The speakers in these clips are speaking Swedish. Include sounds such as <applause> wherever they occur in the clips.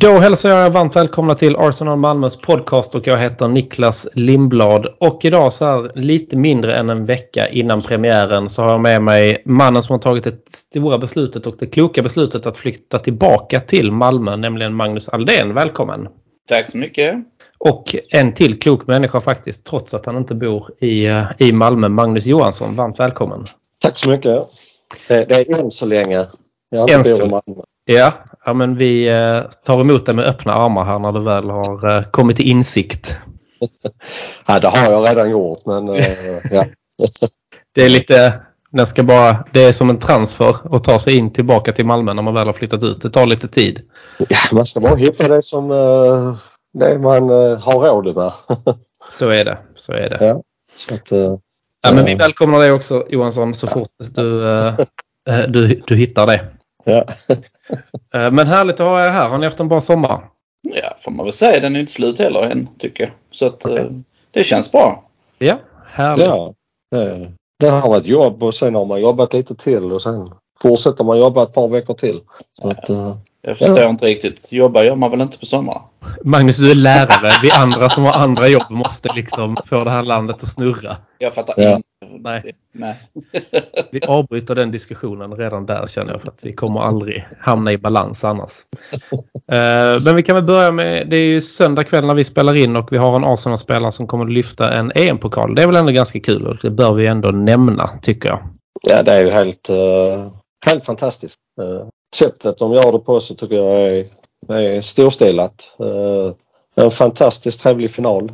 Då hälsar jag er varmt välkomna till Arsenal Malmös podcast och jag heter Niklas Lindblad. Och idag så här lite mindre än en vecka innan premiären så har jag med mig mannen som har tagit det stora beslutet och det kloka beslutet att flytta tillbaka till Malmö, nämligen Magnus Aldén. Välkommen! Tack så mycket! Och en till klok människa faktiskt, trots att han inte bor i, i Malmö, Magnus Johansson. Varmt välkommen! Tack så mycket! Det, det är än så länge. Jag inte så- bor i Malmö. Ja, ja men vi eh, tar emot dig med öppna armar här när du väl har eh, kommit till insikt. <laughs> Ja, det har jag redan gjort men eh, ja. <laughs> Det är lite, den ska bara, det är som en transfer att ta sig in tillbaka till Malmö när man väl har flyttat ut. Det tar lite tid. ja, man ska bara hitta det som det man har råd med. <laughs> Så är det. Så är det. Ja. Så att, Ja, men vi välkomnar dig också Johansson så fort du, du, du hittar det. ja. Eh, Men härligt att ha er här. Har ni haft en bra sommar? Ja, får man väl säga. Den är inte slut heller än, tycker jag. Så att eh, det känns bra. Ja, härligt. ja. Det, det har varit jobb och sen har man jobbat lite till och sen fortsätter man jobba ett par veckor till. Så att, eh, Jag förstår inte riktigt. Jobba gör man väl inte på sommaren? Magnus, du är lärare. Vi andra som har andra jobb måste liksom få det här landet att snurra. Jag fattar Ja. inte. Nej. Nej. <laughs> Vi avbryter den diskussionen redan där känner jag för att vi kommer aldrig hamna i balans annars. <laughs> Eh, Men vi kan väl börja med, det är ju söndag kväll när vi spelar in och vi har en Arsenal-spelare som kommer att lyfta en EM-pokal. Det är väl ändå ganska kul och det bör vi ändå nämna tycker jag. ja, det är ju helt, eh, helt fantastiskt. Eh, sättet de gör det på så tycker jag är, är storstilat. En fantastiskt trevlig final.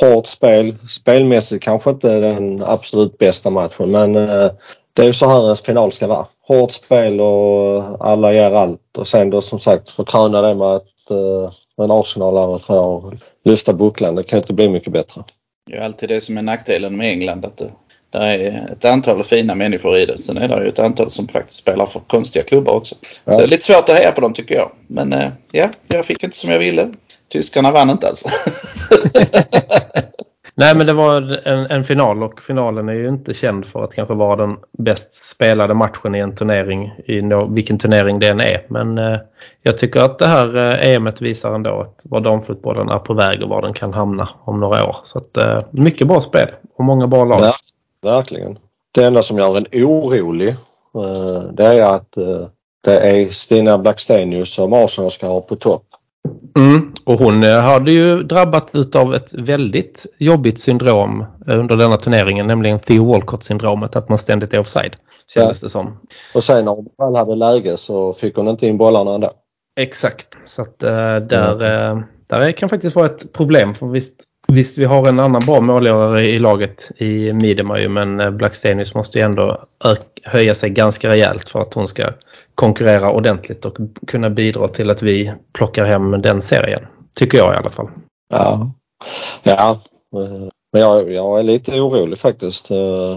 Hårt spel. Spelmässigt kanske inte den absolut bästa matchen men eh, det är ju så här en final ska vara. Hårt spel och alla ger allt och sen då som sagt förkröna det med att eh, en Arsenalare får lyfta bucklan. Det kan inte bli mycket bättre. Det är alltid det som är nackdelen med England. Att det, där är ett antal fina människor i det. Sen är det ju ett antal som faktiskt spelar för konstiga klubbar också. Ja. Så det är lite svårt att heja på dem tycker jag. Men eh, ja, jag fick inte som jag ville. Tyskarna vann inte alltså. <laughs> Nej men det var en, en final och finalen är ju inte känd för att kanske vara den bäst spelade matchen i en turnering, i nå, vilken turnering det än är. Men eh, jag tycker att det här eh, EMet visar ändå att var damfotbollen är på väg och var den kan hamna om några år. Så att eh, mycket bra spel och många bra lag. Ja, verkligen. Det enda som gör en orolig eh, det är att eh, det är Stina Blackstenius som Arsenal ska ha på topp. Mm. Och hon eh, hade ju drabbats av ett väldigt jobbigt syndrom eh, under denna turneringen, nämligen Theo Walcott-syndromet, att man ständigt är offside. Kändes det som. Och sen när hon väl hade läge så fick hon inte in bollarna ändå. Exakt. Så att eh, där, eh, där kan faktiskt vara ett problem. För visst, visst, vi har en annan bra målgörare i laget i Miedema ju, men Blackstenius måste ju ändå höja sig ganska rejält för att hon ska konkurrera ordentligt och kunna bidra till att vi plockar hem den serien. Tycker jag i alla fall. Ja. Ja. Men jag, jag är lite orolig faktiskt eh,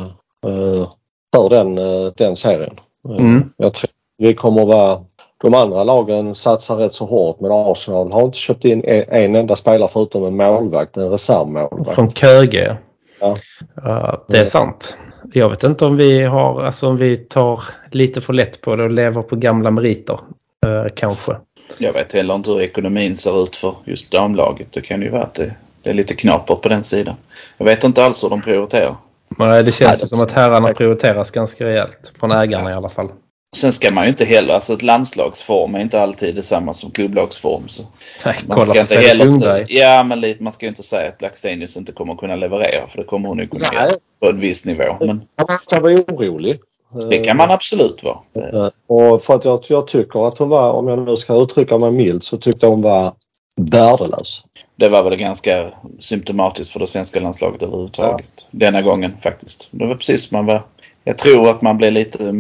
eh, för den, eh, den serien. Mm. Jag tror vi kommer att vara de andra lagen satsar rätt så hårt men Arsenal har inte köpt in en, en enda spelare förutom en målvakt, en reservmålvakt. Från Köge. Ja. Ja, det är sant. Jag vet inte om vi har, alltså om vi tar lite för lätt på det och lever på gamla meriter. Eh, kanske. Jag vet heller inte hur ekonomin ser ut för just damlaget. Det kan ju vara att det, det är lite knapert på den sidan. Jag vet inte alls hur de prioriterar. Nej, det känns Nej, det- som att herrarna prioriteras ganska rejält. Från ägarna i alla fall. Sen ska man ju inte heller, alltså ett landslagsform är inte alltid detsamma som klubblagsform. Så Nej, man kolla ska inte heller säga, ja men lite, man ska ju inte säga att Blackstenius inte kommer kunna leverera för det kommer hon ju kunna Nej. göra på en viss nivå. Men Man kan vara orolig. det kan man absolut vara. Och för att jag, jag tycker att hon var, om jag nu ska uttrycka mig milt, så tyckte jag hon var värdelös. Det var väl ganska symptomatiskt för det svenska landslaget överhuvudtaget. Denna gången faktiskt. Det var precis som man var. Jag tror att man blev lite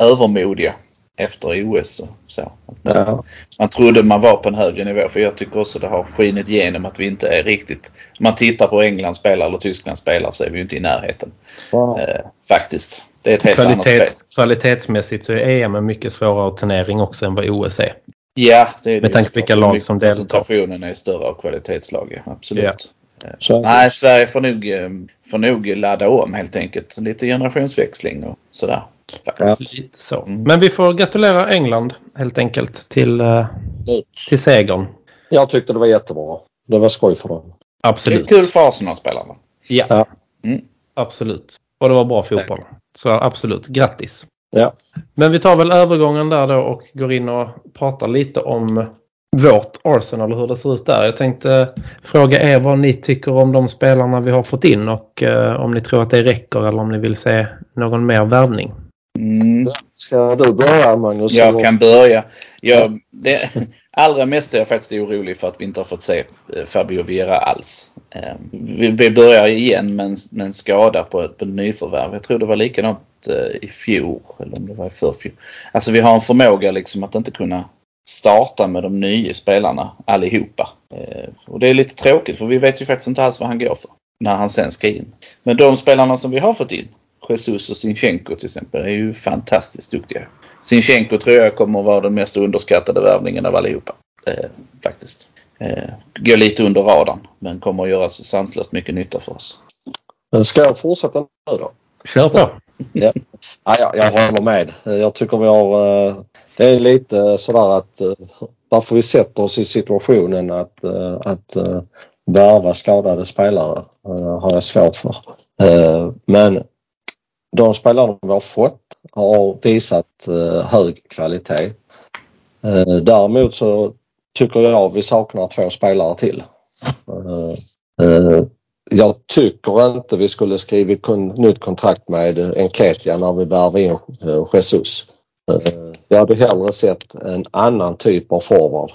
övermodiga efter OS. Så. Ja. man trodde man var på en högre nivå för jag tycker också det har skinit igenom att vi inte är riktigt. Om man tittar på England spelar eller Tyskland spelar så är vi ju inte i närheten. Ja. Eh, faktiskt. Det är ett helt annat spel. Kvalitet, kvalitetsmässigt så är EM en mycket svårare turnering också än vad OS är. Ja, det är det Med tanke på vilka lag som deltar. Koncentrationen är större av kvalitetslag, absolut. Ja. Eh, Så, Nej, Sverige får nog, eh, får nog ladda om helt enkelt. Lite generationsväxling och sådär. Lite så. Mm. Men vi får gratulera England helt enkelt till, eh, till segern. Jag tyckte det var jättebra. Det var skoj för dem. Det är Absolut. kul för Arsenal-spelarna. Ja, Ja. Mm. absolut. Och det var bra fotboll. Så absolut, grattis. Ja. Men vi tar väl övergången där då och går in och pratar lite om vårt Arsenal och hur det ser ut där. Jag tänkte fråga er vad ni tycker om de spelarna vi har fått in och eh, om ni tror att det räcker eller om ni vill se någon mer värvning. Ska du börja Magnus? Jag kan börja. Jag, det, allra mest är jag faktiskt orolig för att vi inte har fått se eh, Fabio Vieira alls. Eh, Vi, börjar igen med en, med en skada på ett, på ett nyförvärv. Jag tror det var likadant eh, i fjol eller om det var i förfjol. Alltså vi har en förmåga liksom att inte kunna starta med de nya spelarna allihopa. Eh, Och det är lite tråkigt för vi vet ju faktiskt inte alls vad han går för när han sen ska in. Men de spelarna som vi har fått in, Jesus och Sinchenko till exempel, är ju fantastiskt duktiga. Sinchenko tror jag kommer att vara den mest underskattade värvningen av allihopa. Eh, faktiskt. Eh, går lite under radarn men kommer att göra så sanslöst mycket nytta för oss. Ska jag fortsätta nu då? Kör på! Ja, jag, jag håller med. Jag tycker vi har... eh, Det är lite sådär att eh, varför vi sätter oss i situationen att, eh, att värva skadade spelare har jag svårt för. Men de spelarna vi har fått har visat eh, hög kvalitet. Eh, däremot så tycker jag vi saknar två spelare till. Eh, jag tycker inte vi skulle skrivit nytt kontrakt med Enketia när vi värvade in Jesus. Jag hade hellre sett en annan typ av forward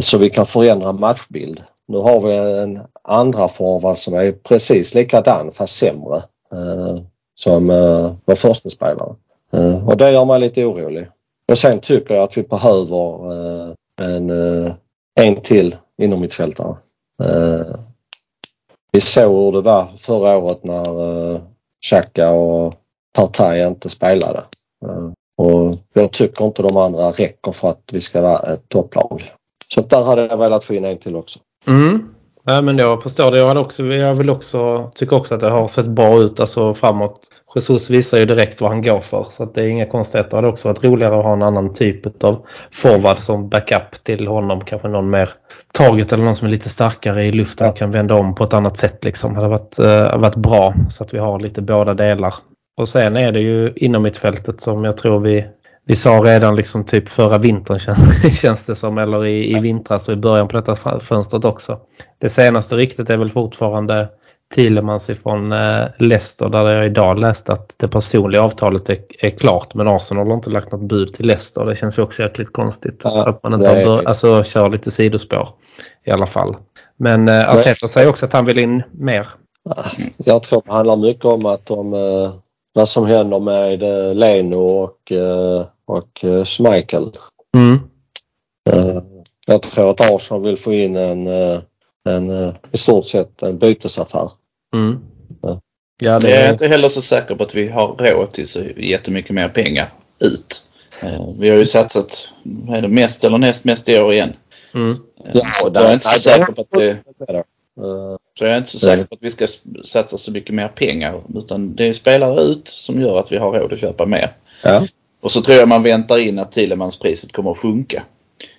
så vi kan förändra matchbild. Nu har vi en andra forward som är precis likadan fast sämre Eh, som eh, vår första spelare. Eh, Och det gör mig lite orolig. Och sen tycker jag att vi behöver eh, en, eh, en till inom mittfältare. Eh, vi såg hur det var förra året när uh, Xhaka och Partaj inte spelade. Eh, och jag tycker inte de andra räcker för att vi ska vara ett topplag. Så där hade jag velat få in en till också. Mm. Ja, men jag förstår det. Jag, hade också, jag vill också, tycker också att det har sett bra ut alltså framåt. Jesus visar ju direkt vad han går för så det är inga konstigheter. Det hade också varit roligare att ha en annan typ av forward som backup till honom. Kanske någon mer taget eller någon som är lite starkare i luften och kan vända om på ett annat sätt. Liksom. Det hade varit, uh, varit bra så att vi har lite båda delar. Och sen är det ju inom mitt fältet som jag tror vi vi sa redan liksom typ förra vintern <laughs> känns, det som eller i, i vintras och i början på detta fönstret också. Det senaste riktigt är väl fortfarande Thielemans ifrån eh, Leicester där jag idag läste att det personliga avtalet är, är klart men Arsenal har inte lagt något bud till Leicester. Det känns ju också jäkligt konstigt Ja, att man inte har bör, alltså, kör lite sidospår i alla fall. Men eh, Arteta säger också att han vill in mer. Jag tror det handlar mycket om att de, eh, vad som händer med eh, Leno och, eh, och Schmeichel. Mm. Eh, Jag tror att Arsenal vill få in en, en i stort sett en bytesaffär. Mm. Ja. Det Jag är inte heller så säker på att vi har råd till så jättemycket mer pengar ut. Vi har ju satsat, vad är det, mest eller näst mest i år igen. mm. Ja, så där- jag är inte så säker på att det, Eh, så jag är inte så säker på att vi ska satsa så mycket mer pengar. Utan det är spelare ut som gör att vi har råd att köpa mer. Ja. Och så tror jag man väntar in att Thielemans-priset kommer att sjunka.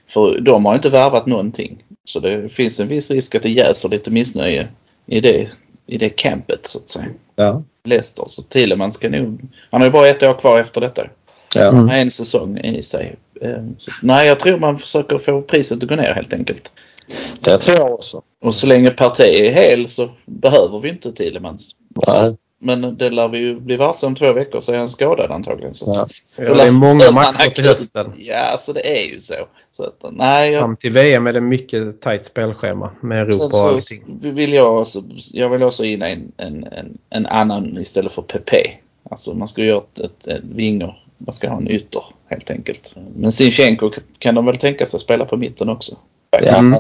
För de har inte värvat någonting. Så det finns en viss risk att det jäser lite missnöje i det, i det campet så att säga. Ja. Leicester. Så Thielemans ska nog... Han har ju bara ett år kvar efter detta. Ja. Mm. En säsong i sig. Eh, Så, nej, jag tror man försöker få priset att gå ner helt enkelt. Det tror jag också. Och så länge Partey är hel så behöver vi inte Thielemans. Nej. Men det lär vi ju bli varse om två veckor så är han skadad antagligen. Så Ja. ja, det är många matcher till hösten. Ja, så det är ju så. så att, nej, jag, Fram till VM är det mycket tajt spelschema med Europa sen och så allting. vill jag också, jag vill också in en, en, en, en annan istället för PP. Alltså man ska göra ett, ett, ett vinger. Man ska ha en ytter helt enkelt. Men Sinchenko kan de väl tänka sig att spela på mitten också. Ja. Mm.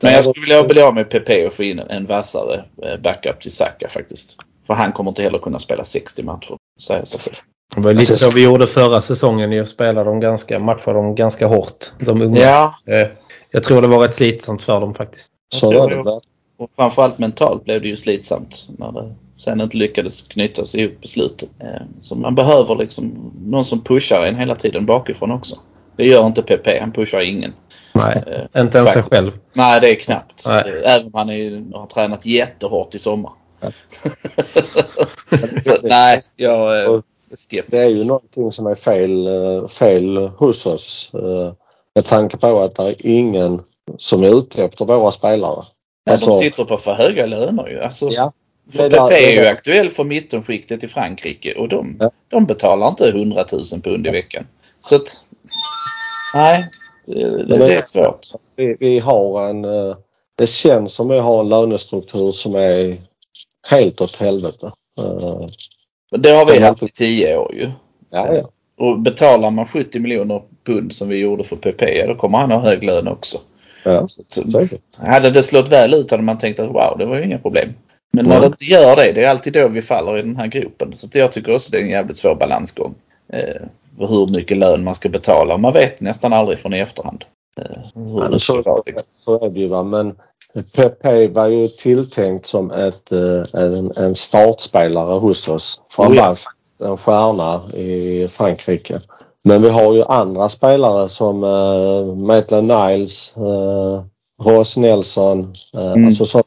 Men jag skulle vilja bli av med PP och få in en, en vassare eh, backup till Saka faktiskt. För han kommer inte heller kunna spela 60 matcher, säger sig själv. Det var lite så vi gjorde förra säsongen. Jag spelade dem ganska, matchade dem ganska hårt. De unga. Ja, Eh, Jag tror det var rätt slitsamt för dem faktiskt. Så var det. och framförallt mentalt blev det ju slitsamt när det sen inte lyckades knytas ihop på slutet. Eh, Så man behöver liksom någon som pushar en hela tiden bakifrån också. Det gör inte PP, han pushar ingen. Nej, Eh, inte ens sig själv. Nej, det är knappt. Nej. Även om han är, har tränat jättehårt i sommar. Ja. <laughs> så, nej, jag är skeptisk. Det är ju någonting som är fel, eh, fel hos oss. eh, Med tanke på att det är ingen som är ute efter våra spelare. Men de sitter på för höga löner ju. Alltså, ja, för det är ju aktuell för mittenskiktet i Frankrike och de, Ja. de betalar inte 100 000 pund i veckan. Så att, nej, det, det, det är svårt. vi, vi har en... eh, Det känns som vi har en lönestruktur som är helt åt helvete. Eh, Det har vi haft i 10 år ju. Ja, ja. Och betalar man 70 miljoner pund som vi gjorde för PP, då kommer han ha hög lön också. ja Så hade det slått väl ut hade man tänkt att wow, det var ju inga problem. Men när Nej. det inte gör det, det är alltid då vi faller i den här gropen. Så jag tycker också det är en jävligt svår balansgång. Eh, för hur mycket lön man ska betala. Man vet nästan aldrig från i efterhand. Eh, hur det ska Så, vara. Liksom. så är det ju. Va? Men Pepe var ju tilltänkt som ett, eh, en, en startspelare hos oss. För han Oh ja. var en stjärna i Frankrike. Men vi har ju andra spelare som uh, Maitland Niles, uh, Ross Nelson. eh, Mm. Alltså som,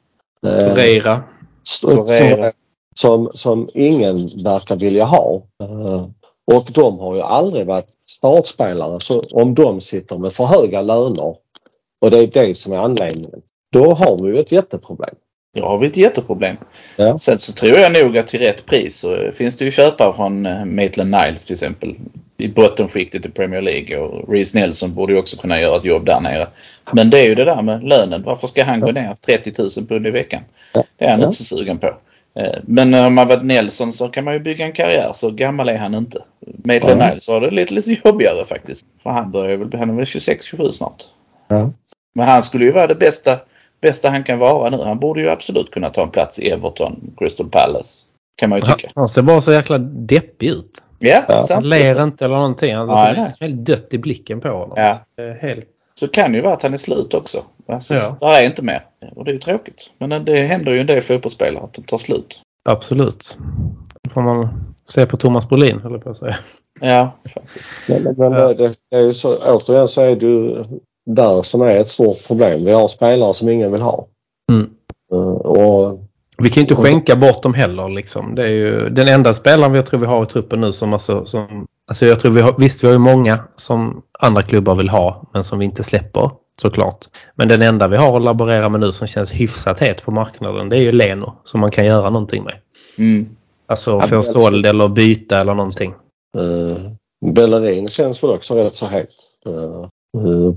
eh, Torreira. Torreira. som, som ingen verkar vilja ha. Eh, och de har ju aldrig varit startspelare. Så om de sitter med för höga löner och det är det som är anledningen. Då har vi ju ett jätteproblem. Då har vi ett jätteproblem. Ja. Sen så tror jag nog att till rätt pris så finns det ju köpare från eh, Maitland Niles till exempel. I bottenskiktet i Premier League och Reece Nelson borde ju också kunna göra ett jobb där nere. Men det är ju det där med lönen. Varför ska han gå ner 30 000 pund i veckan? Det är han Ja. inte så sugen på. Eh, Men om man varit Nelson så kan man ju bygga en karriär. Så gammal är han inte. Maitland Ja. Niles har det lite, lite jobbigare faktiskt. För han börjar väl, han är väl 26-27 snart. Ja. Men han skulle ju vara det bästa, bästa han kan vara nu. Han borde ju absolut kunna ta en plats i Everton, Crystal Palace. Kan man ju tycka. han ser bara så jäkla deppig ut. Ja, Ja. Han ler inte eller någonting. Han är nej. helt dött i blicken på honom. Ja. Helt. Så kan ju vara att han är slut också. Alltså, Ja. Där är inte mer. Och det är ju tråkigt. Men det händer ju en del fotbollsspelare att de tar slut. Absolut. Får man se på Thomas Brolin, höll jag på att säga. Ja, faktiskt. Men, men Ja. det, är ju så, återigen så är det ju där som är ett stort problem. Vi har spelare som ingen vill ha. Mm. Eh, och Vi kan ju inte skänka bort dem heller. Liksom. Det är ju den enda spelaren vi jag tror vi har i truppen nu som alltså, som, alltså jag tror vi har, visst vi har ju många som andra klubbar vill ha men som vi inte släpper såklart. Men den enda vi har att laborera med nu som känns hyfsat het på marknaden det är ju Leno som man kan göra någonting med. Mm. Alltså Ja, få såld eller byta eller någonting. uh, Bellerin känns väl också rätt så het. Uh, uh,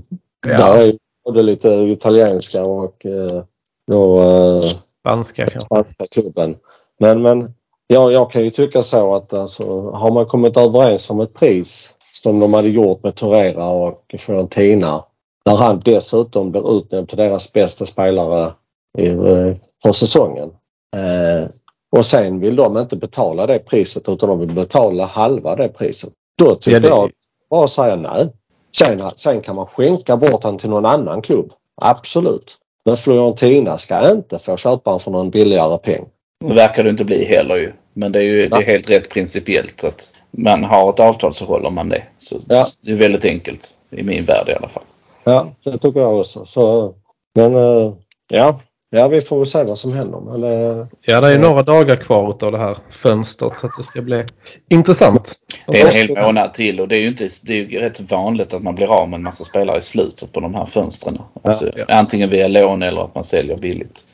Ja. Där är både lite italienska och uh, då, uh, Spanska spanska klubben. Men, men ja, jag kan ju tycka så att alltså, har man kommit överens om ett pris som de hade gjort med Torreira och Fiorentina där han dessutom blir utnämnd till deras bästa spelare i, eh, för säsongen. Eh, och sen vill de inte betala det priset utan de vill betala halva det priset. Då tycker Ja, det- jag bara säga nej. Sen, sen kan man skänka bort han till någon annan klubb. Absolut. Men Fiorentina ska inte få köpa honom för någon billigare peng. Det verkar det inte bli heller ju. Men det är ju det är helt rätt principiellt. Att man har ett avtal så håller man det. Så Ja. Det är väldigt enkelt. I min värld i alla fall. Ja, det tycker jag också. Så, men eh, ja, ja, vi får väl se vad som händer. Men, eh, Ja, det är ju några dagar kvar av det här fönstret så att det ska bli intressant. Det är en hel månad till och det är ju inte, det är rätt vanligt att man blir av med en massa spelare i slutet på de här fönstren. Alltså, Ja. Antingen via lån eller att man säljer billigt.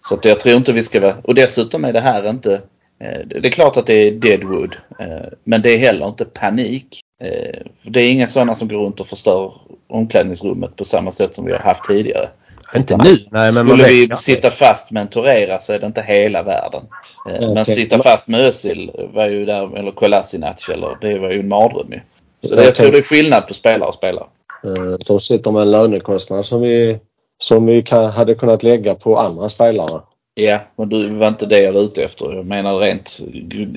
Så att jag tror inte vi ska vara... Och dessutom är det här inte... eh, Det är klart att det är deadwood. eh, Men det är heller inte panik. Eh, Det är inga sådana som går runt och förstör omklädningsrummet på samma sätt som vi har haft tidigare. Inte nu, nej men Skulle vet vi inte. sitta fast med en Torera så är det inte hela världen. Eh, Men sitta fast med Özil var ju där, eller Kolasinac eller det var ju en mardröm ju. Så det, Jag jag tror det är skillnad på spelare och spelare. eh, de sitter med en lönekostnad som vi, som vi kan, hade kunnat lägga på andra spelare. Ja, men du var inte det jag var ute efter. Jag menar rent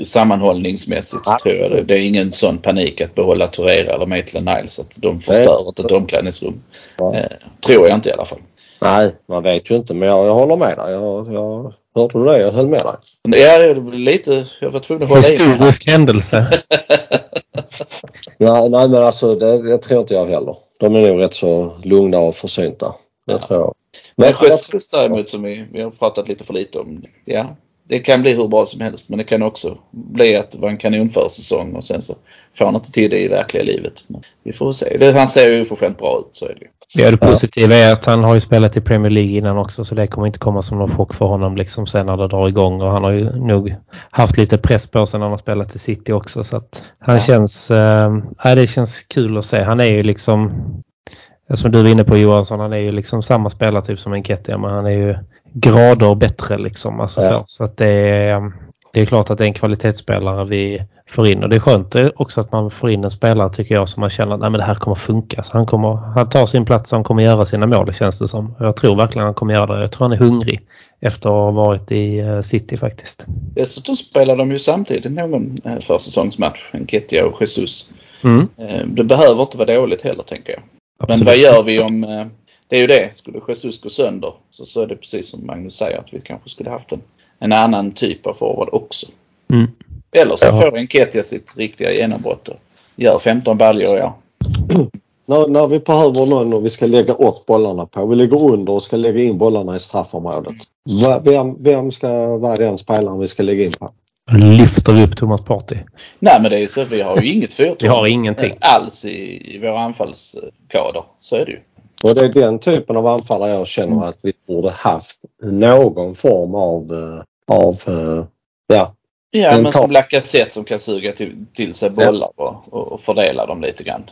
sammanhållningsmässigt Ja. tror jag det. Det är ingen sån panik att behålla Torreira eller Maitland Niles att de förstör ett omklädningsrum. Ja. Eh, tror jag inte i alla fall. Nej, man vet ju inte men jag, jag håller med dig. Jag, jag, hörde du det? Jag höll med dig. Men ja, det blir lite... Jag var tvungen att hålla i. Historisk händelse. <laughs> Nej, nej men alltså det, det tror inte jag heller. De är nog rätt så lugna och försynta. Det Ja. tror jag. Men Jesus däremot som vi, vi har pratat lite för lite om. Ja, det kan bli hur bra som helst men det kan också bli att det var en kanonförsäsong och sen så får han inte till det i verkliga livet. Men vi får se. Det, han ser ju oförskämt bra ut så är det ju. Ja, det positiva är att han har ju spelat i Premier League innan också så det kommer inte komma som någon chock för honom liksom sen när det drar igång och han har ju nog haft lite press på sig när han har spelat i City också så att han Ja. känns, eh, nej, det känns kul att se. Han är ju liksom, som du var inne på Johansson, han är ju liksom samma spelartyp som Enketia men han är ju grader bättre liksom. Alltså Ja. så, så att det är, det är klart att det är en kvalitetsspelare vi får in och det är skönt också att man får in en spelare tycker jag som man känner att nej, men det här kommer funka. Så han, kommer, han tar sin plats och han kommer göra sina mål känns det som. Jag tror verkligen han kommer göra det. Jag tror han är hungrig efter att ha varit i eh, City faktiskt. Dessutom spelar de ju samtidigt någon eh, försäsongsmatch, Enketia och Jesus. Mm, Eh, Det behöver inte vara dåligt heller tänker jag. Men absolut. vad gör vi om... Det är ju det, skulle Jesus gå sönder så, så är det precis som Magnus säger att vi kanske skulle haft en, en annan typ av forward också. Mm. Eller så Ja. får Enketia sitt riktiga genombrott och gör 15 baljor ja. När, när vi behöver någon och vi ska lägga upp bollarna på. Vi ligger under och ska lägga in bollarna i straffområdet. Va- Vem, vem ska vara den spelaren vi ska lägga in på? Nu lyfter vi upp Thomas Party. Nej men det är ju så, vi har ju inget fyrtorn Vi har ingenting. alls i, i vår anfallskader. Så är det ju. Och det är den typen av anfallare jag känner att vi borde haft någon form av, eh, av eh, ja, Ja Men men som Lacazette som kan suga till, till sig bollar och, och, och fördela dem lite grann.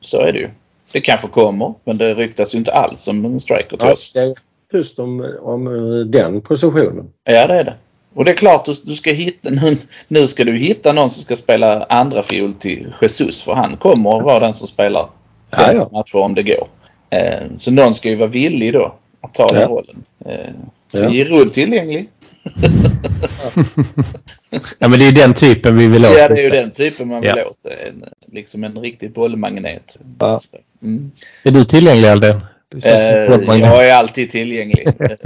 Så är det ju. Det kanske kommer men det ryktas ju inte alls om en striker till oss. det är just om, om den positionen. Ja det är det. Och det är klart du, du ska hitta, nu, nu ska du hitta någon som ska spela andra fiol till Jesus för han kommer att vara den som spelar Ja, ja. matcher om det går. Eh, så någon ska ju vara villig då att ta den Ja. rollen. Eh, Ja. Giroud tillgänglig. <laughs> <laughs> Ja men det är den typen vi vill åt. Ja, det är ju den typen man vill Ja. åt. En, liksom en riktig bollmagnet. Ja. Mm. Är du tillgänglig Alden? Som eh, jag är alltid tillgänglig. <laughs>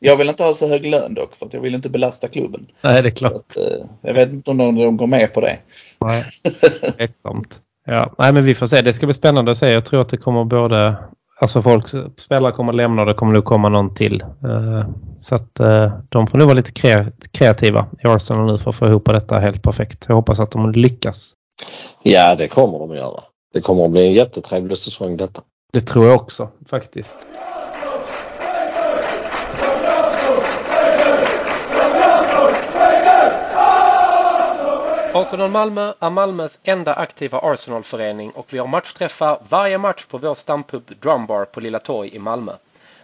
Jag vill inte ha så hög lön dock för att jag vill inte belasta klubben. Nej det är klart. att, eh, jag vet inte om de, de går med på det. Nej, <laughs> tveksamt. Ja, nej men vi får se. Det ska bli spännande att se. Jag tror att det kommer både... Alltså folk, spelare kommer lämna och det kommer nog komma någon till. Eh, Så att eh, de får nog vara lite kre- kreativa i Arsenal nu för att få ihop detta helt perfekt. Jag hoppas att de lyckas. Ja, det kommer de att göra. Det kommer att bli en jättetrevlig säsong detta. Det tror jag också faktiskt. Arsenal Malmö är Malmös enda aktiva Arsenalförening och vi har matchträffar varje match på vår stampub Drumbar på Lilla Torg i Malmö.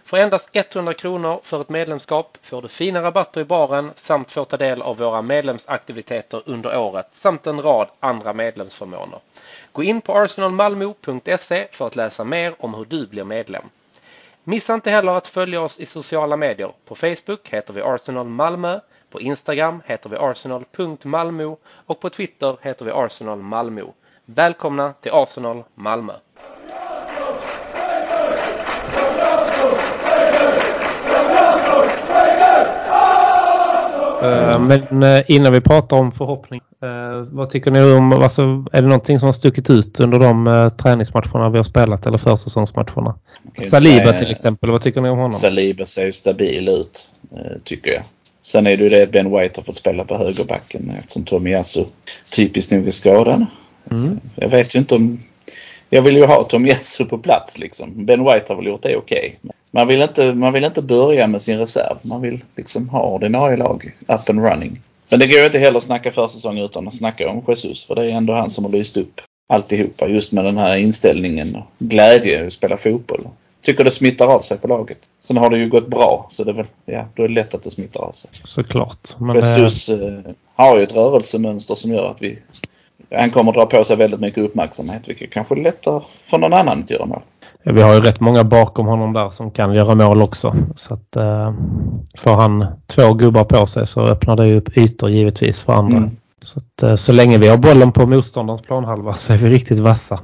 För endast 100 kronor för ett medlemskap får du fina rabatter i baren samt får ta del av våra medlemsaktiviteter under året samt en rad andra medlemsförmåner. Gå in på arsenalmalmo.se för att läsa mer om hur du blir medlem. Missa inte heller att följa oss i sociala medier. På Facebook heter vi Arsenal Malmö, på Instagram heter vi arsenal.malmo och på Twitter heter vi Arsenal Malmö. Välkomna till Arsenal Malmö! Eh, Men eh, innan vi pratar om förhoppning, eh, vad tycker ni om, alltså, är det någonting som har stuckit ut under de träningsmatcherna vi har spelat eller försäsongsmatcherna? Saliba säga- till exempel, vad tycker ni om honom? Saliba ser ju stabil ut, tycker jag. Sen är det ju det att Ben White har fått spela på högerbacken eftersom Tomiyasu typiskt nog är skadad. Mm. Jag vet ju inte om... Jag vill ju ha Tomiyasu på plats liksom. Ben White har väl gjort det okej. Man, vill inte, man vill inte börja med sin reserv. Man vill liksom ha ordinarie lag up and running. Men det går ju inte heller att snacka försäsong utan att snacka om Jesus för det är ändå han som har lyst upp alltihopa just med den här inställningen och glädje att spela fotboll. Tycker det smittar av sig på laget. Sen har det ju gått bra så det är väl, ja, då är det lätt att det smittar av sig. Såklart. Men, eh, Jesus eh, har ju ett rörelsemönster som gör att vi han kommer dra på sig väldigt mycket uppmärksamhet vilket kanske är lättare för någon annan att göra mål. Vi har ju rätt många bakom honom där som kan göra mål också. Så att eh, får han två gubbar på sig så öppnar det upp ytor givetvis för andra. Mm. Så, att, eh, så länge vi har bollen på motståndarens planhalva så är vi riktigt vassa.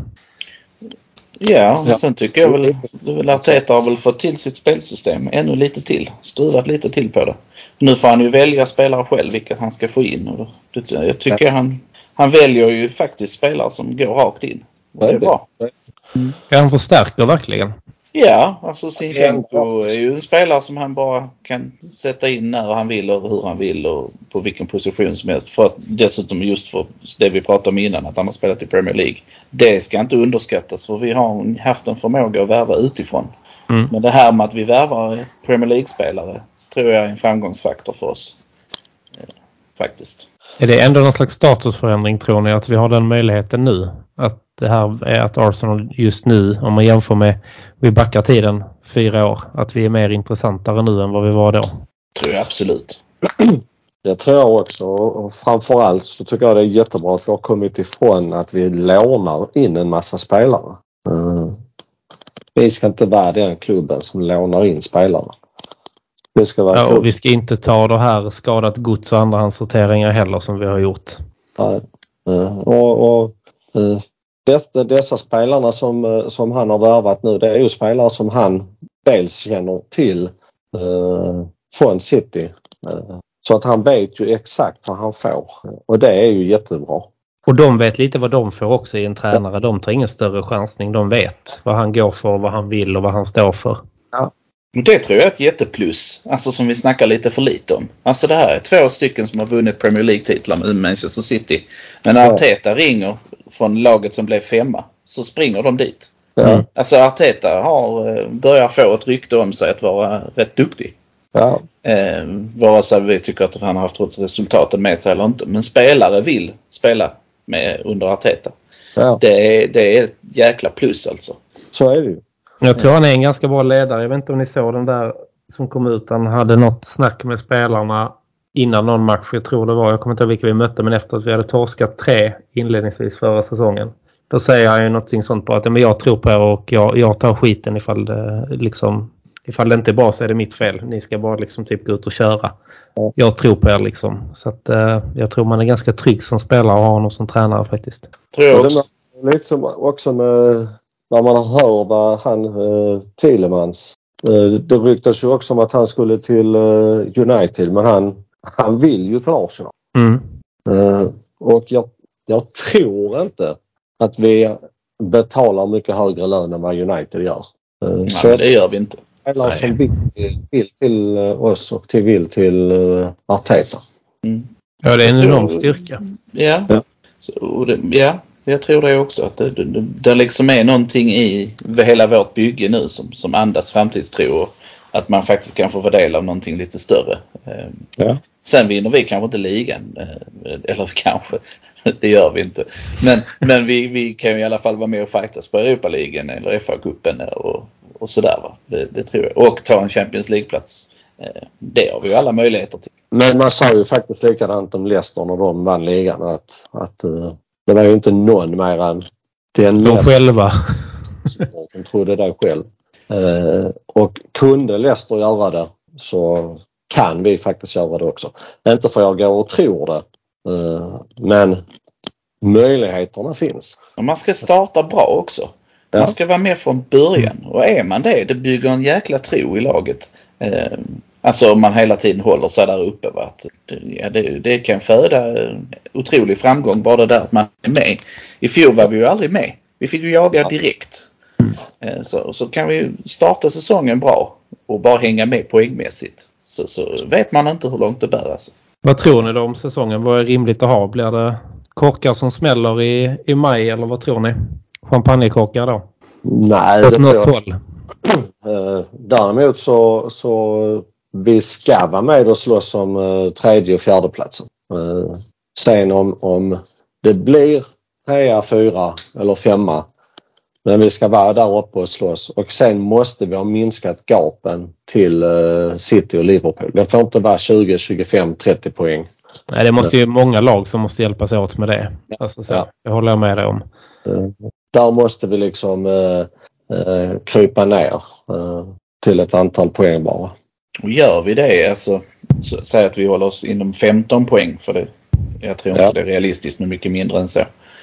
Ja, ja. sen tycker jag väl, väl Arteta har väl fått till sitt spelsystem ännu lite till. Skruvat lite till på det. Nu får han ju välja spelare själv vilka han ska få in. Och det, jag tycker ja. han, han väljer ju faktiskt spelare som går rakt in. Och det är bra. Mm. Ja, han förstärker verkligen. Ja, alltså Sinchenko är ju en spelare som han bara kan sätta in när han vill och hur han vill och på vilken position som helst. För att dessutom just för det vi pratade om innan att han har spelat i Premier League. Det ska inte underskattas för vi har haft en förmåga att värva utifrån. Mm. Men det här med att vi värvar Premier League-spelare tror jag är en framgångsfaktor för oss. Faktiskt. Är det ändå någon slags statusförändring tror ni att vi har den möjligheten nu? Att det här är att Arsenal just nu, om man jämför med, vi backar tiden fyra år, att vi är mer intressantare nu än vad vi var då? tror jag absolut. <clears throat> Det tror jag också och framförallt så tycker jag det är jättebra att vi har kommit ifrån att vi lånar in en massa spelare. Mm. Vi ska inte vara den klubben som lånar in spelare. Det ska vara ja, och vi ska inte ta det här skadat gods och andrahandssorteringar heller som vi har gjort. Nej. Uh, och, och uh, det, dessa spelarna som, uh, som han har värvat nu det är ju spelare som han dels känner till från City. så att han vet ju exakt vad han får och det är ju jättebra. Och de vet lite vad de får också i en tränare. De tar ingen större chansning. De vet vad han går för, vad han vill och vad han står för. Ja, det tror jag är ett jätteplus. Alltså som vi snackar lite för lite om. Alltså det här är två stycken som har vunnit Premier League-titlar med Manchester City. Men när Arteta ringer från laget som blev femma så springer de dit. Mm. Alltså Arteta har, eh, börjar få ett rykte om sig att vara rätt duktig. Ja. Eh, vare sig vi tycker att han har haft resultaten med sig eller inte. Men spelare vill spela med under Arteta. Ja. Det, är, det är ett jäkla plus alltså. Så är det ju. Jag tror han är en ganska bra ledare. Jag vet inte om ni såg den där som kom ut. Han hade något snack med spelarna innan någon match. Jag tror det var, jag kommer inte ihåg vilka vi mötte, men efter att vi hade torskat tre inledningsvis förra säsongen. Då säger han ju någonting sånt på att men jag tror på er och jag, jag tar skiten ifall det, liksom, ifall det inte är bra så är det mitt fel. Ni ska bara liksom typ gå ut och köra. Jag tror på er liksom. Så att, eh, jag tror man är ganska trygg som spelare och har honom som tränare faktiskt. Tror jag också. Lite som också med när man hör vad han eh, Thielemans eh, det ryktas ju också om att han skulle till eh, United men han, han vill ju till Arsenal. Mm. Eh, och jag, jag tror inte att vi betalar mycket högre lön än vad United gör. Eh, Nej, så det gör vi inte. Spelare som vill, vill till eh, oss och till, vill till Arteta. Mm. Ja, det är en enorm styrka. Ja. Ja. Så, det, ja, jag tror det också. Att det, det, det liksom är någonting i hela vårt bygge nu som, som andas framtidstro. Och att man faktiskt kan få vara del av någonting lite större. Ehm, ja. Sen vinner vi kanske inte ligan. Eh, eller <laughs> kanske, det gör vi inte. Men, men vi, vi kan i alla fall vara med och fightas på Europaligan eller FA-cupen och, och sådär. Va? Det, det, tror jag. Och ta en Champions League-plats. Ehm, det har vi ju alla möjligheter till. Men man sa ju faktiskt likadant om Leicester när de vann ligan att, att eh, det var ju inte någon mer än den De själva. som trodde det själv. Eh, och kunde Leicester göra det så kan vi faktiskt göra det också. Inte för jag går och tror det. Eh, men möjligheterna finns. Och man ska starta bra också. Ja. Man ska vara med från början och är man det, det bygger en jäkla tro i laget. Eh, Alltså om man hela tiden håller sig där uppe. Va? Att, ja, det, det kan föda otrolig framgång bara det där att man är med. I fjol var vi ju aldrig med. Vi fick ju jaga direkt. Eh, så, så kan vi starta säsongen bra och bara hänga med poängmässigt. Så, så vet man inte hur långt det bär. Alltså. Vad tror ni då om säsongen? Vad är rimligt att ha? Blir det korkar som smäller i, i maj eller vad tror ni? Champagnekorkar då? Nej, det tror jag inte. Uh, däremot så, så vi ska vara med och slåss om uh, tredje och fjärde platsen. Sen om, om det blir trea, fyra eller femma. Men vi ska vara där uppe och slåss och sen måste vi ha minskat gapen till uh, City och Liverpool. Det får inte vara 20, 25, 30 poäng. Nej, det måste ju många lag som måste hjälpas åt med det. Alltså, så, ja. Jag håller med dig om. där måste vi liksom eh, krypa ner eh, till ett antal poäng bara. Och gör vi det, alltså så, säg att vi håller oss inom 15 poäng för det. Jag tror inte Ja. det är realistiskt med mycket mindre än så.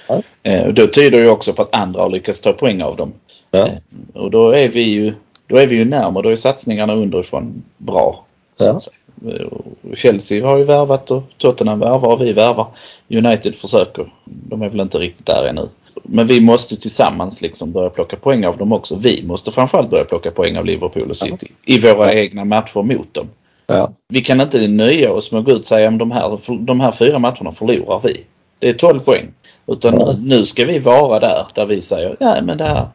Ja. Eh, då tyder ju också på att andra har lyckats ta poäng av dem. Ja. Eh, och då är vi ju, då är vi ju närmare. Då är satsningarna underifrån bra. Ja. Eh, Chelsea har ju värvat och Tottenham värvar och vi värvar. United försöker. De är väl inte riktigt där ännu. Men vi måste tillsammans liksom börja plocka poäng av dem också. Vi måste framförallt börja plocka poäng av Liverpool och City. I våra egna matcher mot dem. Ja. Vi kan inte nöja oss med att gå ut och säga att de här, de här fyra matcherna förlorar vi. Det är 12 poäng. Utan Ja. nu, ska vi vara där, där vi säger nej men det här,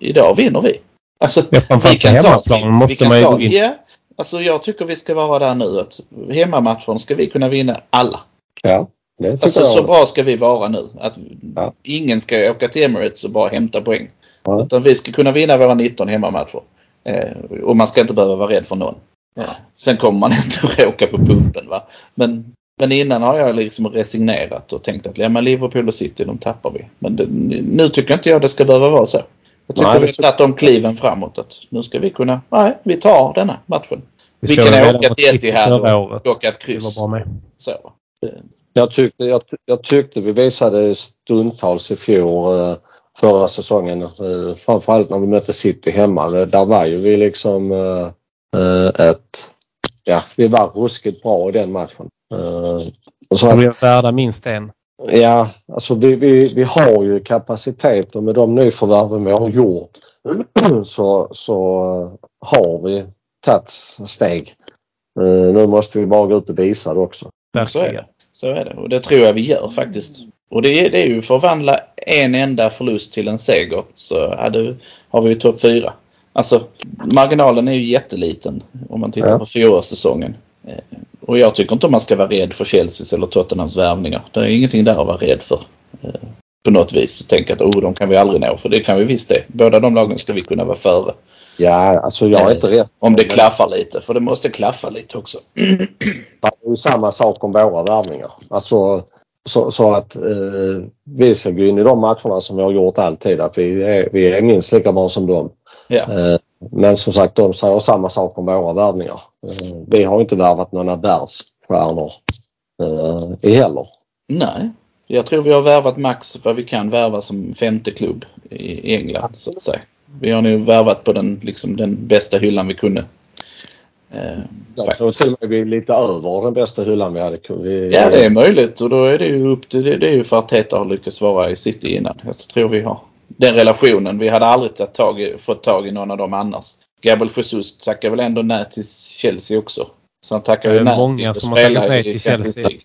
idag vinner vi. Alltså, Ja, måste vi kan man ju ta, gå in. Ja, alltså jag tycker vi ska vara där nu att hemmamatchen ska vi kunna vinna alla. ja, det tycker Alltså jag. så bra ska vi vara nu. Att Ja. ingen ska åka till Emirates och bara hämta poäng. Ja. Utan vi ska kunna vinna våra 19 hemmamatcher. Eh, och man ska inte behöva vara rädd för någon. Eh, sen kommer man ändå <laughs> åka på pumpen va. Men, men innan har jag liksom resignerat och tänkt att ja, men Liverpool och City de tappar vi. Men det, nu tycker inte jag det ska behöva vara så. Jag tycker Nej, vi har de kliven framåt. Att nu ska vi kunna, nej vi tar denna matchen. Vi, såg kan åka till Etihad och åka ett kryss. var bra med. Så. Jag tyckte, jag, jag tyckte vi visade stundtals i fjol eh, förra säsongen. Eh, framförallt när vi mötte City hemma. Där var ju vi liksom eh, ett... Ja, vi var ruskigt bra i den matchen. Eh, och så De att, blir värda minst en. ja, alltså vi, vi, vi har ju kapacitet och med de nyförvärven vi har gjort <clears throat> så, så eh, har vi tagit steg. Eh, nu måste vi bara gå ut och visa det också. Så är det. Så är det. Och det tror jag vi gör faktiskt. Och det är, det är ju förvandla en enda förlust till en seger. Så hade, har vi ju topp fyra. Alltså marginalen är ju jätteliten om man tittar Ja. på fjolårssäsongen. Eh, Och jag tycker inte man ska vara rädd för Chelseas eller Tottenhams värvningar. Det är ingenting där att vara rädd för. eh, På något vis. Tänka att oh, de kan vi aldrig nå. För det kan vi visst det. Båda de lagen ska vi kunna vara före. Ja, alltså jag är inte rädd. Om det klaffar lite. För det måste klaffa lite också. <clears throat> Det är ju samma sak om våra värvningar. Alltså, så, så att eh, vi ska gå in i de matcherna som vi har gjort alltid. Att vi är, vi är minst lika bra som dem. Ja. Eh, men som sagt, de säger samma sak om våra värvningar. Eh, vi har inte värvat några världsstjärnor eh, heller. Nej, jag tror vi har värvat max vad vi kan värva som femte klubb i England. Så att säga. Vi har nu värvat på den, liksom, den bästa hyllan vi kunde. Eh, Jag tror till och med vi är lite över den bästa hyllan vi hade. Vi, Ja, det är möjligt och då är det ju upp till, det, det är ju för att Teta har lyckats vara i City innan. Jag tror vi har den relationen. Vi hade aldrig tag fått tag i någon av dem annars. Gabriel Jesus tackar väl ändå nej till Chelsea också. Så han tackar ju nej många till att spela nej i till Champions Chelsea. League.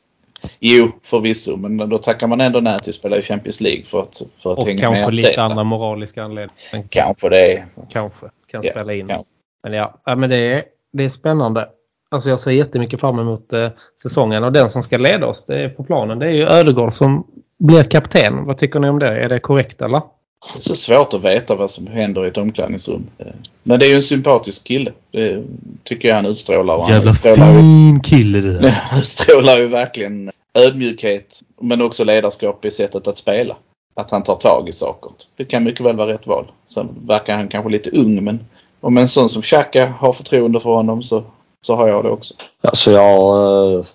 Jo, förvisso. Men då tackar man ändå nej till att spela i Champions League för att, för att Och hänga kanske med lite Arteta. andra moraliska anledningar. Kanske det. kanske kan Ja, spela in. kanske. Men ja, ja men det är, det är spännande. Alltså jag ser jättemycket fram emot eh, säsongen och den som ska leda oss det är på planen. Det är ju Ödegård som blir kapten. Vad tycker ni om det? Är det korrekt eller? Det är så svårt att veta vad som händer i ett omklädningsrum. Men det är ju en sympatisk kille. Det tycker jag han utstrålar. Och han utstrålar ju, fin kille det där. <laughs> han utstrålar ju verkligen ödmjukhet men också ledarskap i sättet att spela. Att han tar tag i saker. Det kan mycket väl vara rätt val. Sen verkar han kanske lite ung men om en sån som Xhaka har förtroende för honom så, så har jag det också. Alltså jag... Eh,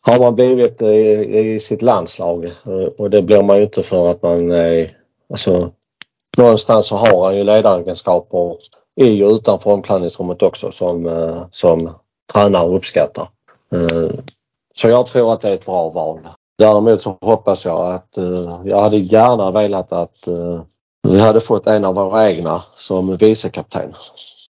har man blivit i, i sitt landslag eh, och det blir man ju inte för att man är... Alltså, någonstans så har han ju ledaregenskaper i och utanför omklädningsrummet också som, eh, som tränare uppskattar. Eh, så jag tror att det är ett bra val. Däremot så hoppas jag att eh, jag hade gärna velat att eh, vi hade fått en av våra egna som vicekapten.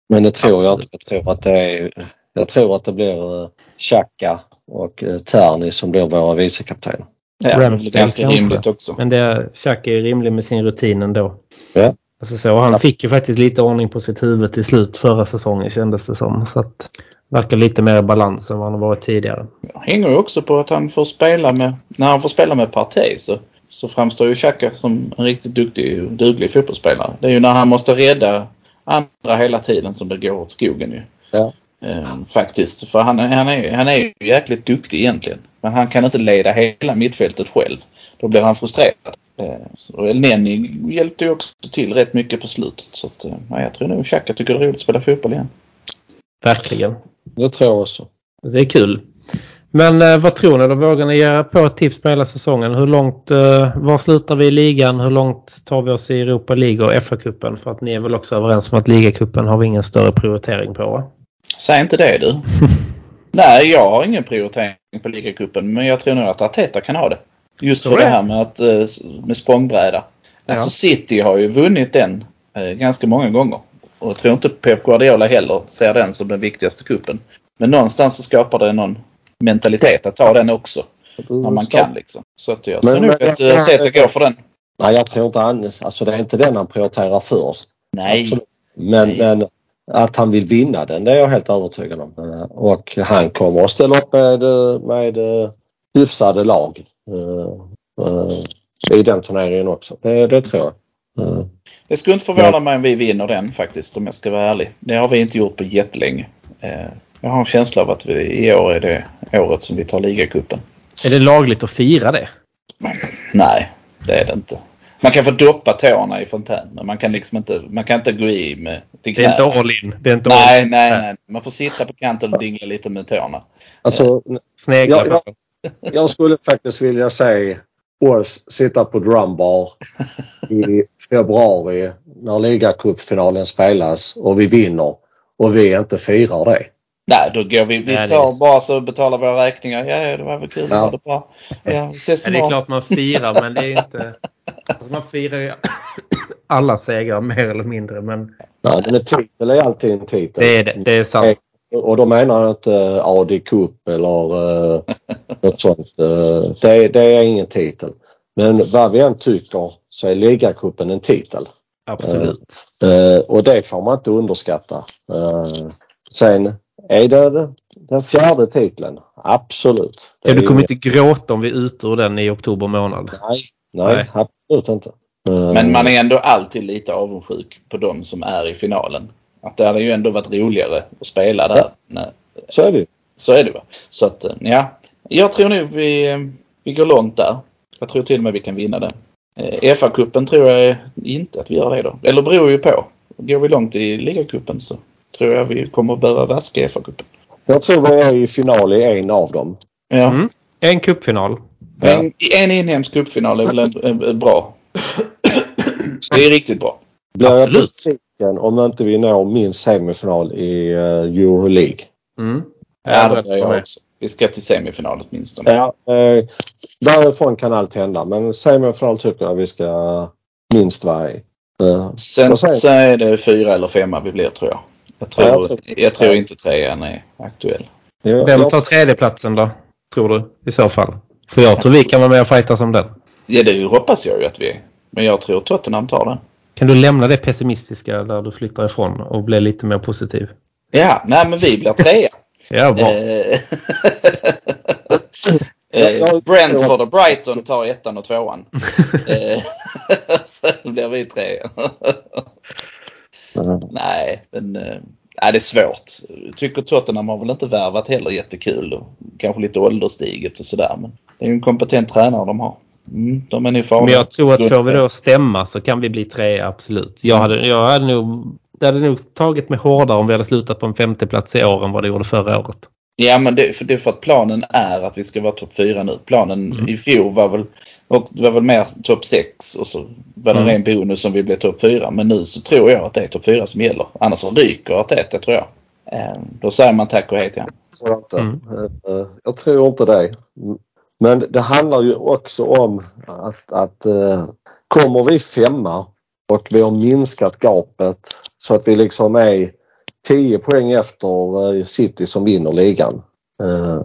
Men det tror jag inte. Jag tror att det är jag tror att det blir eh, Xhaka och eh, Terni som blir våra vicekaptener. Ja, det är Ramsdale ganska kanske. rimligt också. Men det, Xhaka är rimlig med sin rutin ändå. Ja. Alltså så, och han fick ju faktiskt lite ordning på sitt huvud till slut förra säsongen kändes det som. Så att verkar lite mer i balans än vad han har varit tidigare. hänger ju också på att han får spela med, när han får spela med Partey så, så framstår ju Xhaka som en riktigt duktig och duglig fotbollsspelare. Det är ju när han måste rädda andra hela tiden som det går åt skogen ju. Ja. Eh, faktiskt. För han, är- han, är, han är ju jäkligt duktig egentligen. Men han kan inte leda hela mittfältet själv. Då blir han frustrerad. Eh, och Elneny hjälpte ju också till rätt mycket på slutet. Så att, eh, ja, jag tror nog Xhaka tycker det är roligt att spela fotboll igen. Verkligen. Det tror jag också. Det är kul. Men eh, vad tror ni då? Vågar ni ge på ett tips på hela säsongen? Hur långt, eh, var slutar vi i ligan? Hur långt tar vi oss i Europa League och FA-cupen? För att ni är väl också överens om att ligacupen har vi ingen större prioritering på va? Säg inte det du. <laughs> Nej, jag har ingen prioritering på ligacupen men jag tror nog att Arteta kan ha det. Just för det det? här med, att, eh, med språngbräda. Ja. Alltså City har ju vunnit den eh, ganska många gånger. Och jag tror inte Pep Guardiola heller ser den som den viktigaste kuppen. Men någonstans så skapar det någon mentalitet att ta den också. När man kan liksom. Så att jag tror Men- nog att eh, Arteta går för den. Nej, jag tror inte han, alltså det är inte den han prioriterar först. Nej. Absolut. Men, Nej. men att han vill vinna den, det är jag helt övertygad om. Och han kommer att ställa upp med, med eh, hyfsade lag eh, eh, i den turneringen också. Det, det tror jag. Eh, Det skulle inte förvåna mig om vi vinner den faktiskt om jag ska vara ärlig. Det har vi inte gjort på jättelänge. Jag har en känsla av att vi, i år är det året som vi tar ligacupen. Är det lagligt att fira det? Nej, det är det inte. Man kan få doppa tårna i fontän men man kan liksom inte, man kan inte gå i med Det är inte all in. Det är inte all Nej, in. nej, nej. Man får sitta på kanten och dingla lite med tårna. Alltså, Snegla Ja, på ja. det. jag skulle faktiskt vilja se oss sitta på drumbar i februari när ligacupfinalen spelas och vi vinner och vi inte firar det. Nej, då går vi, vi Nej, tar är- bara så betalar våra räkningar. Ja, ja, det var väl kul. Ja. Det bra. Ja, vi ses Ja, det är klart man firar men det är inte... Alltså man firar ju alla segrar mer eller mindre men Nej, men en titel är alltid en titel. det är det. Det är sant. Och då menar jag inte AD Cup eller uh, något sånt. Eh, det, det är ingen titel. Men vad vi än tycker så är ligacupen en titel. Absolut. Eh, och det får man inte underskatta. Eh, sen är det den fjärde titeln. Absolut. Ja, du kommer inte gråta om vi är ute ur den i oktober månad. Nej, nej, Nej. absolut inte. Eh, Men man är ändå alltid lite avundsjuk på de som är i finalen. Att det hade ju ändå varit roligare att spela där. Nej. Så är det ju. Så är det va. Så att, eh, ja. Jag tror nog vi, eh, vi går långt där. Jag tror till och med vi kan vinna den. Eh, FA-cupen tror jag inte att vi gör det då. Eller beror ju på. Går vi långt i ligacupen så tror jag vi kommer att behöva vaska FA-cupen. Jag tror vi är i final i en av dem. Ja. Mm. En cupfinal. En, en inhemsk cupfinal är väl en, en, en bra. Det är riktigt bra. Blir jag besviken om inte vi når minst semifinal i uh, Euroleague. Mm. Ja, det är jag också. Vi ska till semifinal åtminstone. Ja, eh, därifrån kan allt hända men semifinal tycker jag vi ska minst vara i. Eh, Sen så är det fyra eller femma vi blir tror jag. Jag tror, Ja, jag tror- jag tror inte trean är aktuell. ja, Vem jag- tar tredjeplatsen då? Tror du i så fall? För jag tror vi kan vara med och fightas om den. Ja, det hoppas jag ju att vi är. Men jag tror Tottenham tar den. Kan du lämna det pessimistiska där du flyttar ifrån och bli lite mer positiv? Ja, nej men vi blir trea. <laughs> Ja, bra. Eh, <laughs> eh, Brentford och Brighton tar ettan och tvåan. <laughs> Eh, Så blir vi trea. Mm. Nej, men nej, det är svårt. Jag tycker Tottenham har väl inte värvat heller jättekul. Och kanske lite ålderstiget och sådär. Men det är ju en kompetent tränare de har. Mm, de är nu farliga. Men jag tror att får vi då stämma så kan vi bli tre absolut. Jag hade, jag hade nog, det hade nog tagit mig hårdare om vi hade slutat på en femteplats i år än vad det gjorde förra året. Ja, men det, för det är för att planen är att vi ska vara topp 4 nu. Planen Mm. i fjol var väl, och det var väl mer topp 6 och så var det en Mm. ren bonus om vi blev topp 4. Men nu så tror jag att det är topp 4 som gäller. Annars så ryker Arteta tror jag. Eh, Då säger man tack och hej till honom. tror jag inte. Mm. Eh, Jag tror inte det. Men det handlar ju också om att, att eh, kommer vi femma och vi har minskat gapet så att vi liksom är 10 poäng efter eh, City som vinner ligan. Eh,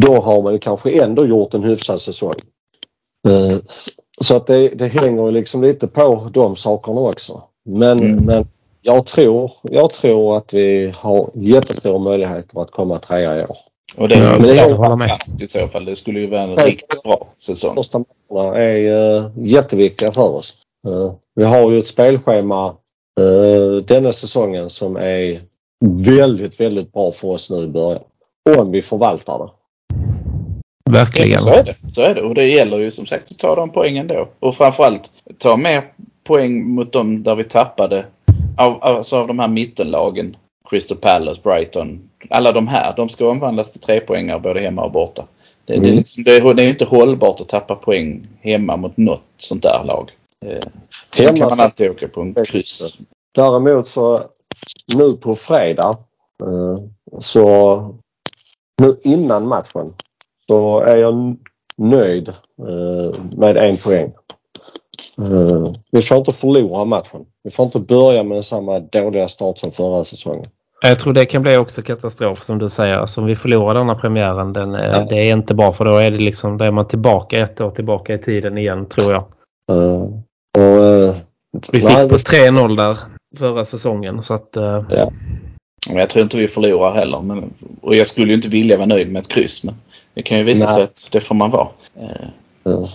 Då har man ju kanske ändå gjort en hyfsad säsong. Eh, Så att det, det hänger ju liksom lite på de sakerna också. Men, Mm. men jag, tror, jag tror att vi har jättestora möjligheter att komma trea i år. Och det Ja, är men ju jag bra håller med. i så fall. Det skulle ju vara en riktigt bra säsong. första matcherna är uh, jätteviktiga för oss. Eh, vi har ju ett spelschema uh, denna säsongen som är väldigt, väldigt bra för oss nu i början. Om vi förvaltar det. Verkligen. Ja, så är det. Så är det. Och det gäller ju som sagt att ta de poängen då. Och framförallt ta mer poäng mot dem där vi tappade. Av, alltså av de här mittenlagen. Crystal Palace, Brighton. Alla de här. De ska omvandlas till trepoängare både hemma och borta. Det, Mm. det, är liksom, det, är, det är inte hållbart att tappa poäng hemma mot något sånt där lag. Eh, Hemma kan man alltid åka på en kryss. Däremot så nu på fredag eh, så nu innan matchen så är jag nöjd eh, med en poäng. Eh, vi får inte förlora matchen. Vi får inte börja med samma dåliga start som förra säsongen. Jag tror det kan bli också katastrof som du säger. Alltså, om vi förlorar denna premiären, den, eh, Ja. det är inte bra för då är det liksom, då är man tillbaka ett år tillbaka i tiden igen tror jag. Eh, och, eh, Vi fick nej, på vi- 3-0 där förra säsongen så att eh, Men jag tror inte vi förlorar heller. Men, och jag skulle ju inte vilja vara nöjd med ett kryss. Men det kan ju visa Nej. sig att det får man vara.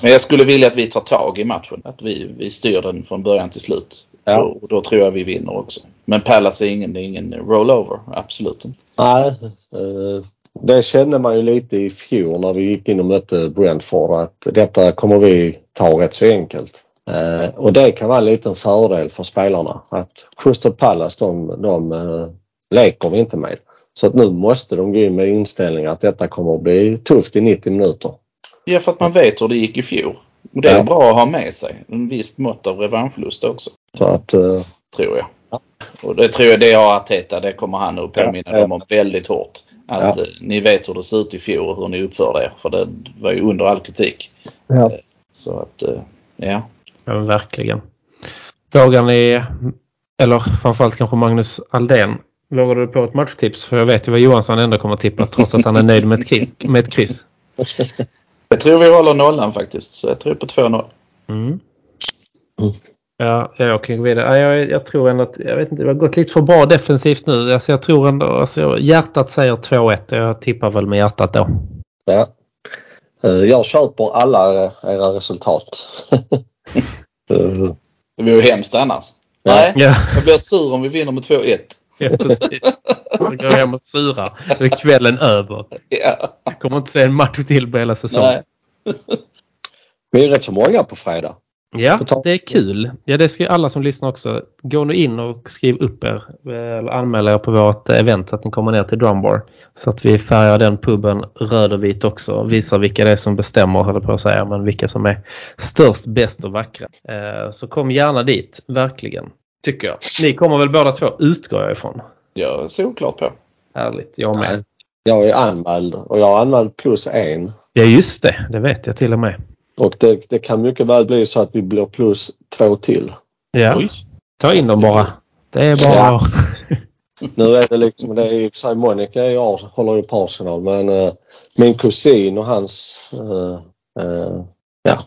Men jag skulle vilja att vi tar tag i matchen. Att vi, vi styr den från början till slut. Ja. Och, då tror jag vi vinner också. Men Palace är ingen, är ingen rollover. Absolut inte. Nej, eh, det kände man ju lite i fjol när vi gick in och mötte Brentford att detta kommer vi ta rätt så enkelt. Eh, och det kan vara en liten fördel för spelarna att Crystal Palace de, de eh, leker vi inte med. Så att nu måste de gå in med inställningen att detta kommer att bli tufft i 90 minuter. Ja, för att man vet hur det gick i fjol. Och det är Ja. bra att ha med sig. En viss mått av revanschlust också. Så att eh, Tror jag. Och det tror jag det har Arteta. Det kommer han att påminna Ja, ja. dem om väldigt hårt. Att Ja. eh, ni vet hur det ser ut i fjol och hur ni uppförde er. För det var ju under all kritik. Ja. Så att, eh, ja. ja, verkligen. Vågar ni, eller framförallt kanske Magnus Aldén, vågar du på ett matchtips? För jag vet ju vad Johansson ändå kommer att tippa trots att han är nöjd med ett, kri- med ett kryss. <laughs> Jag tror vi håller nollan faktiskt. Så jag tror på 2-0. Mm. Ja, ja, jag kan gå vidare. Ja, jag, jag tror ändå att, jag vet inte, det har gått lite för bra defensivt nu. Alltså, jag tror ändå, alltså, hjärtat säger 2-1 och jag tippar väl med hjärtat då. ja. Eh, jag köper alla era resultat. <laughs> Eh, Det vore ju hemskt annars. Nej, Ja, jag blir sur om vi vinner med 2-1. <laughs> ja precis. Så går jag hem och surar. Då är kvällen över. Ja. Jag kommer inte se en match till på hela säsongen. <laughs> Vi är rätt så många på fredag. Ja, det är kul. Ja, det ska ju alla som lyssnar också. Gå nu in och skriv upp er. eh, Eller anmäl er på vårt event så att ni kommer ner till Drumbar. Så att vi färgar den puben röd och vit också. Visar vilka det är som bestämmer, höll på att säga. Men vilka som är störst, bäst och vackra. Eh, Så kom gärna dit, verkligen. Tycker jag. Ni kommer väl båda två, utgår jag ifrån. Jag ser oklart på. Härligt, jag med. Nej. Jag är anmäld och jag har anmält plus en. Ja, just det. Det vet jag till och med. Och det, det kan mycket väl bli så att vi blir plus två till. Ja, Oj. ta in dem bara. Det är bara... Ja. <laughs> Nu är det liksom, det är i och för sig Monica Ars- håller ju på Arsenal men eh, min kusin och hans eh, eh, ja,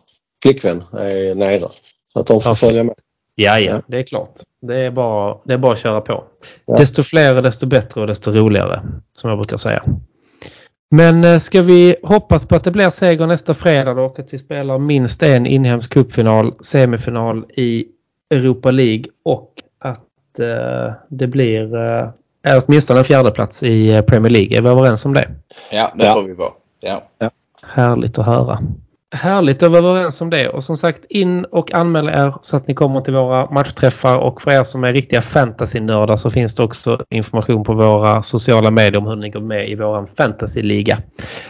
flickvän är nere. Så att de får Ja. följa med. Ja, ja, det är klart. Det är bara, det är bara att köra på. Ja. Desto fler, desto bättre och desto roligare, som jag brukar säga. Men eh, ska vi hoppas på att det blir seger nästa fredag då och att vi spelar minst en inhemsk cupfinal, semifinal i Europa League och att eh, det blir eh, åtminstone en fjärde plats i eh, Premier League. Är vi överens om det? Ja, det Ja. får vi vara. Ja. Härligt att höra. Härligt att vara överens om det och som sagt in och anmäl er så att ni kommer till våra matchträffar och för er som är riktiga fantasynördar så finns det också information på våra sociala medier om hur ni går med i vår fantasyliga.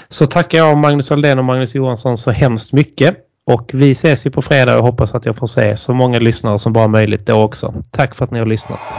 Så tackar jag Magnus Aldén och Magnus Johansson så hemskt mycket och vi ses ju på fredag och hoppas att jag får se så många lyssnare som bara möjligt då också. Tack för att ni har lyssnat.